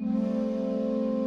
よし!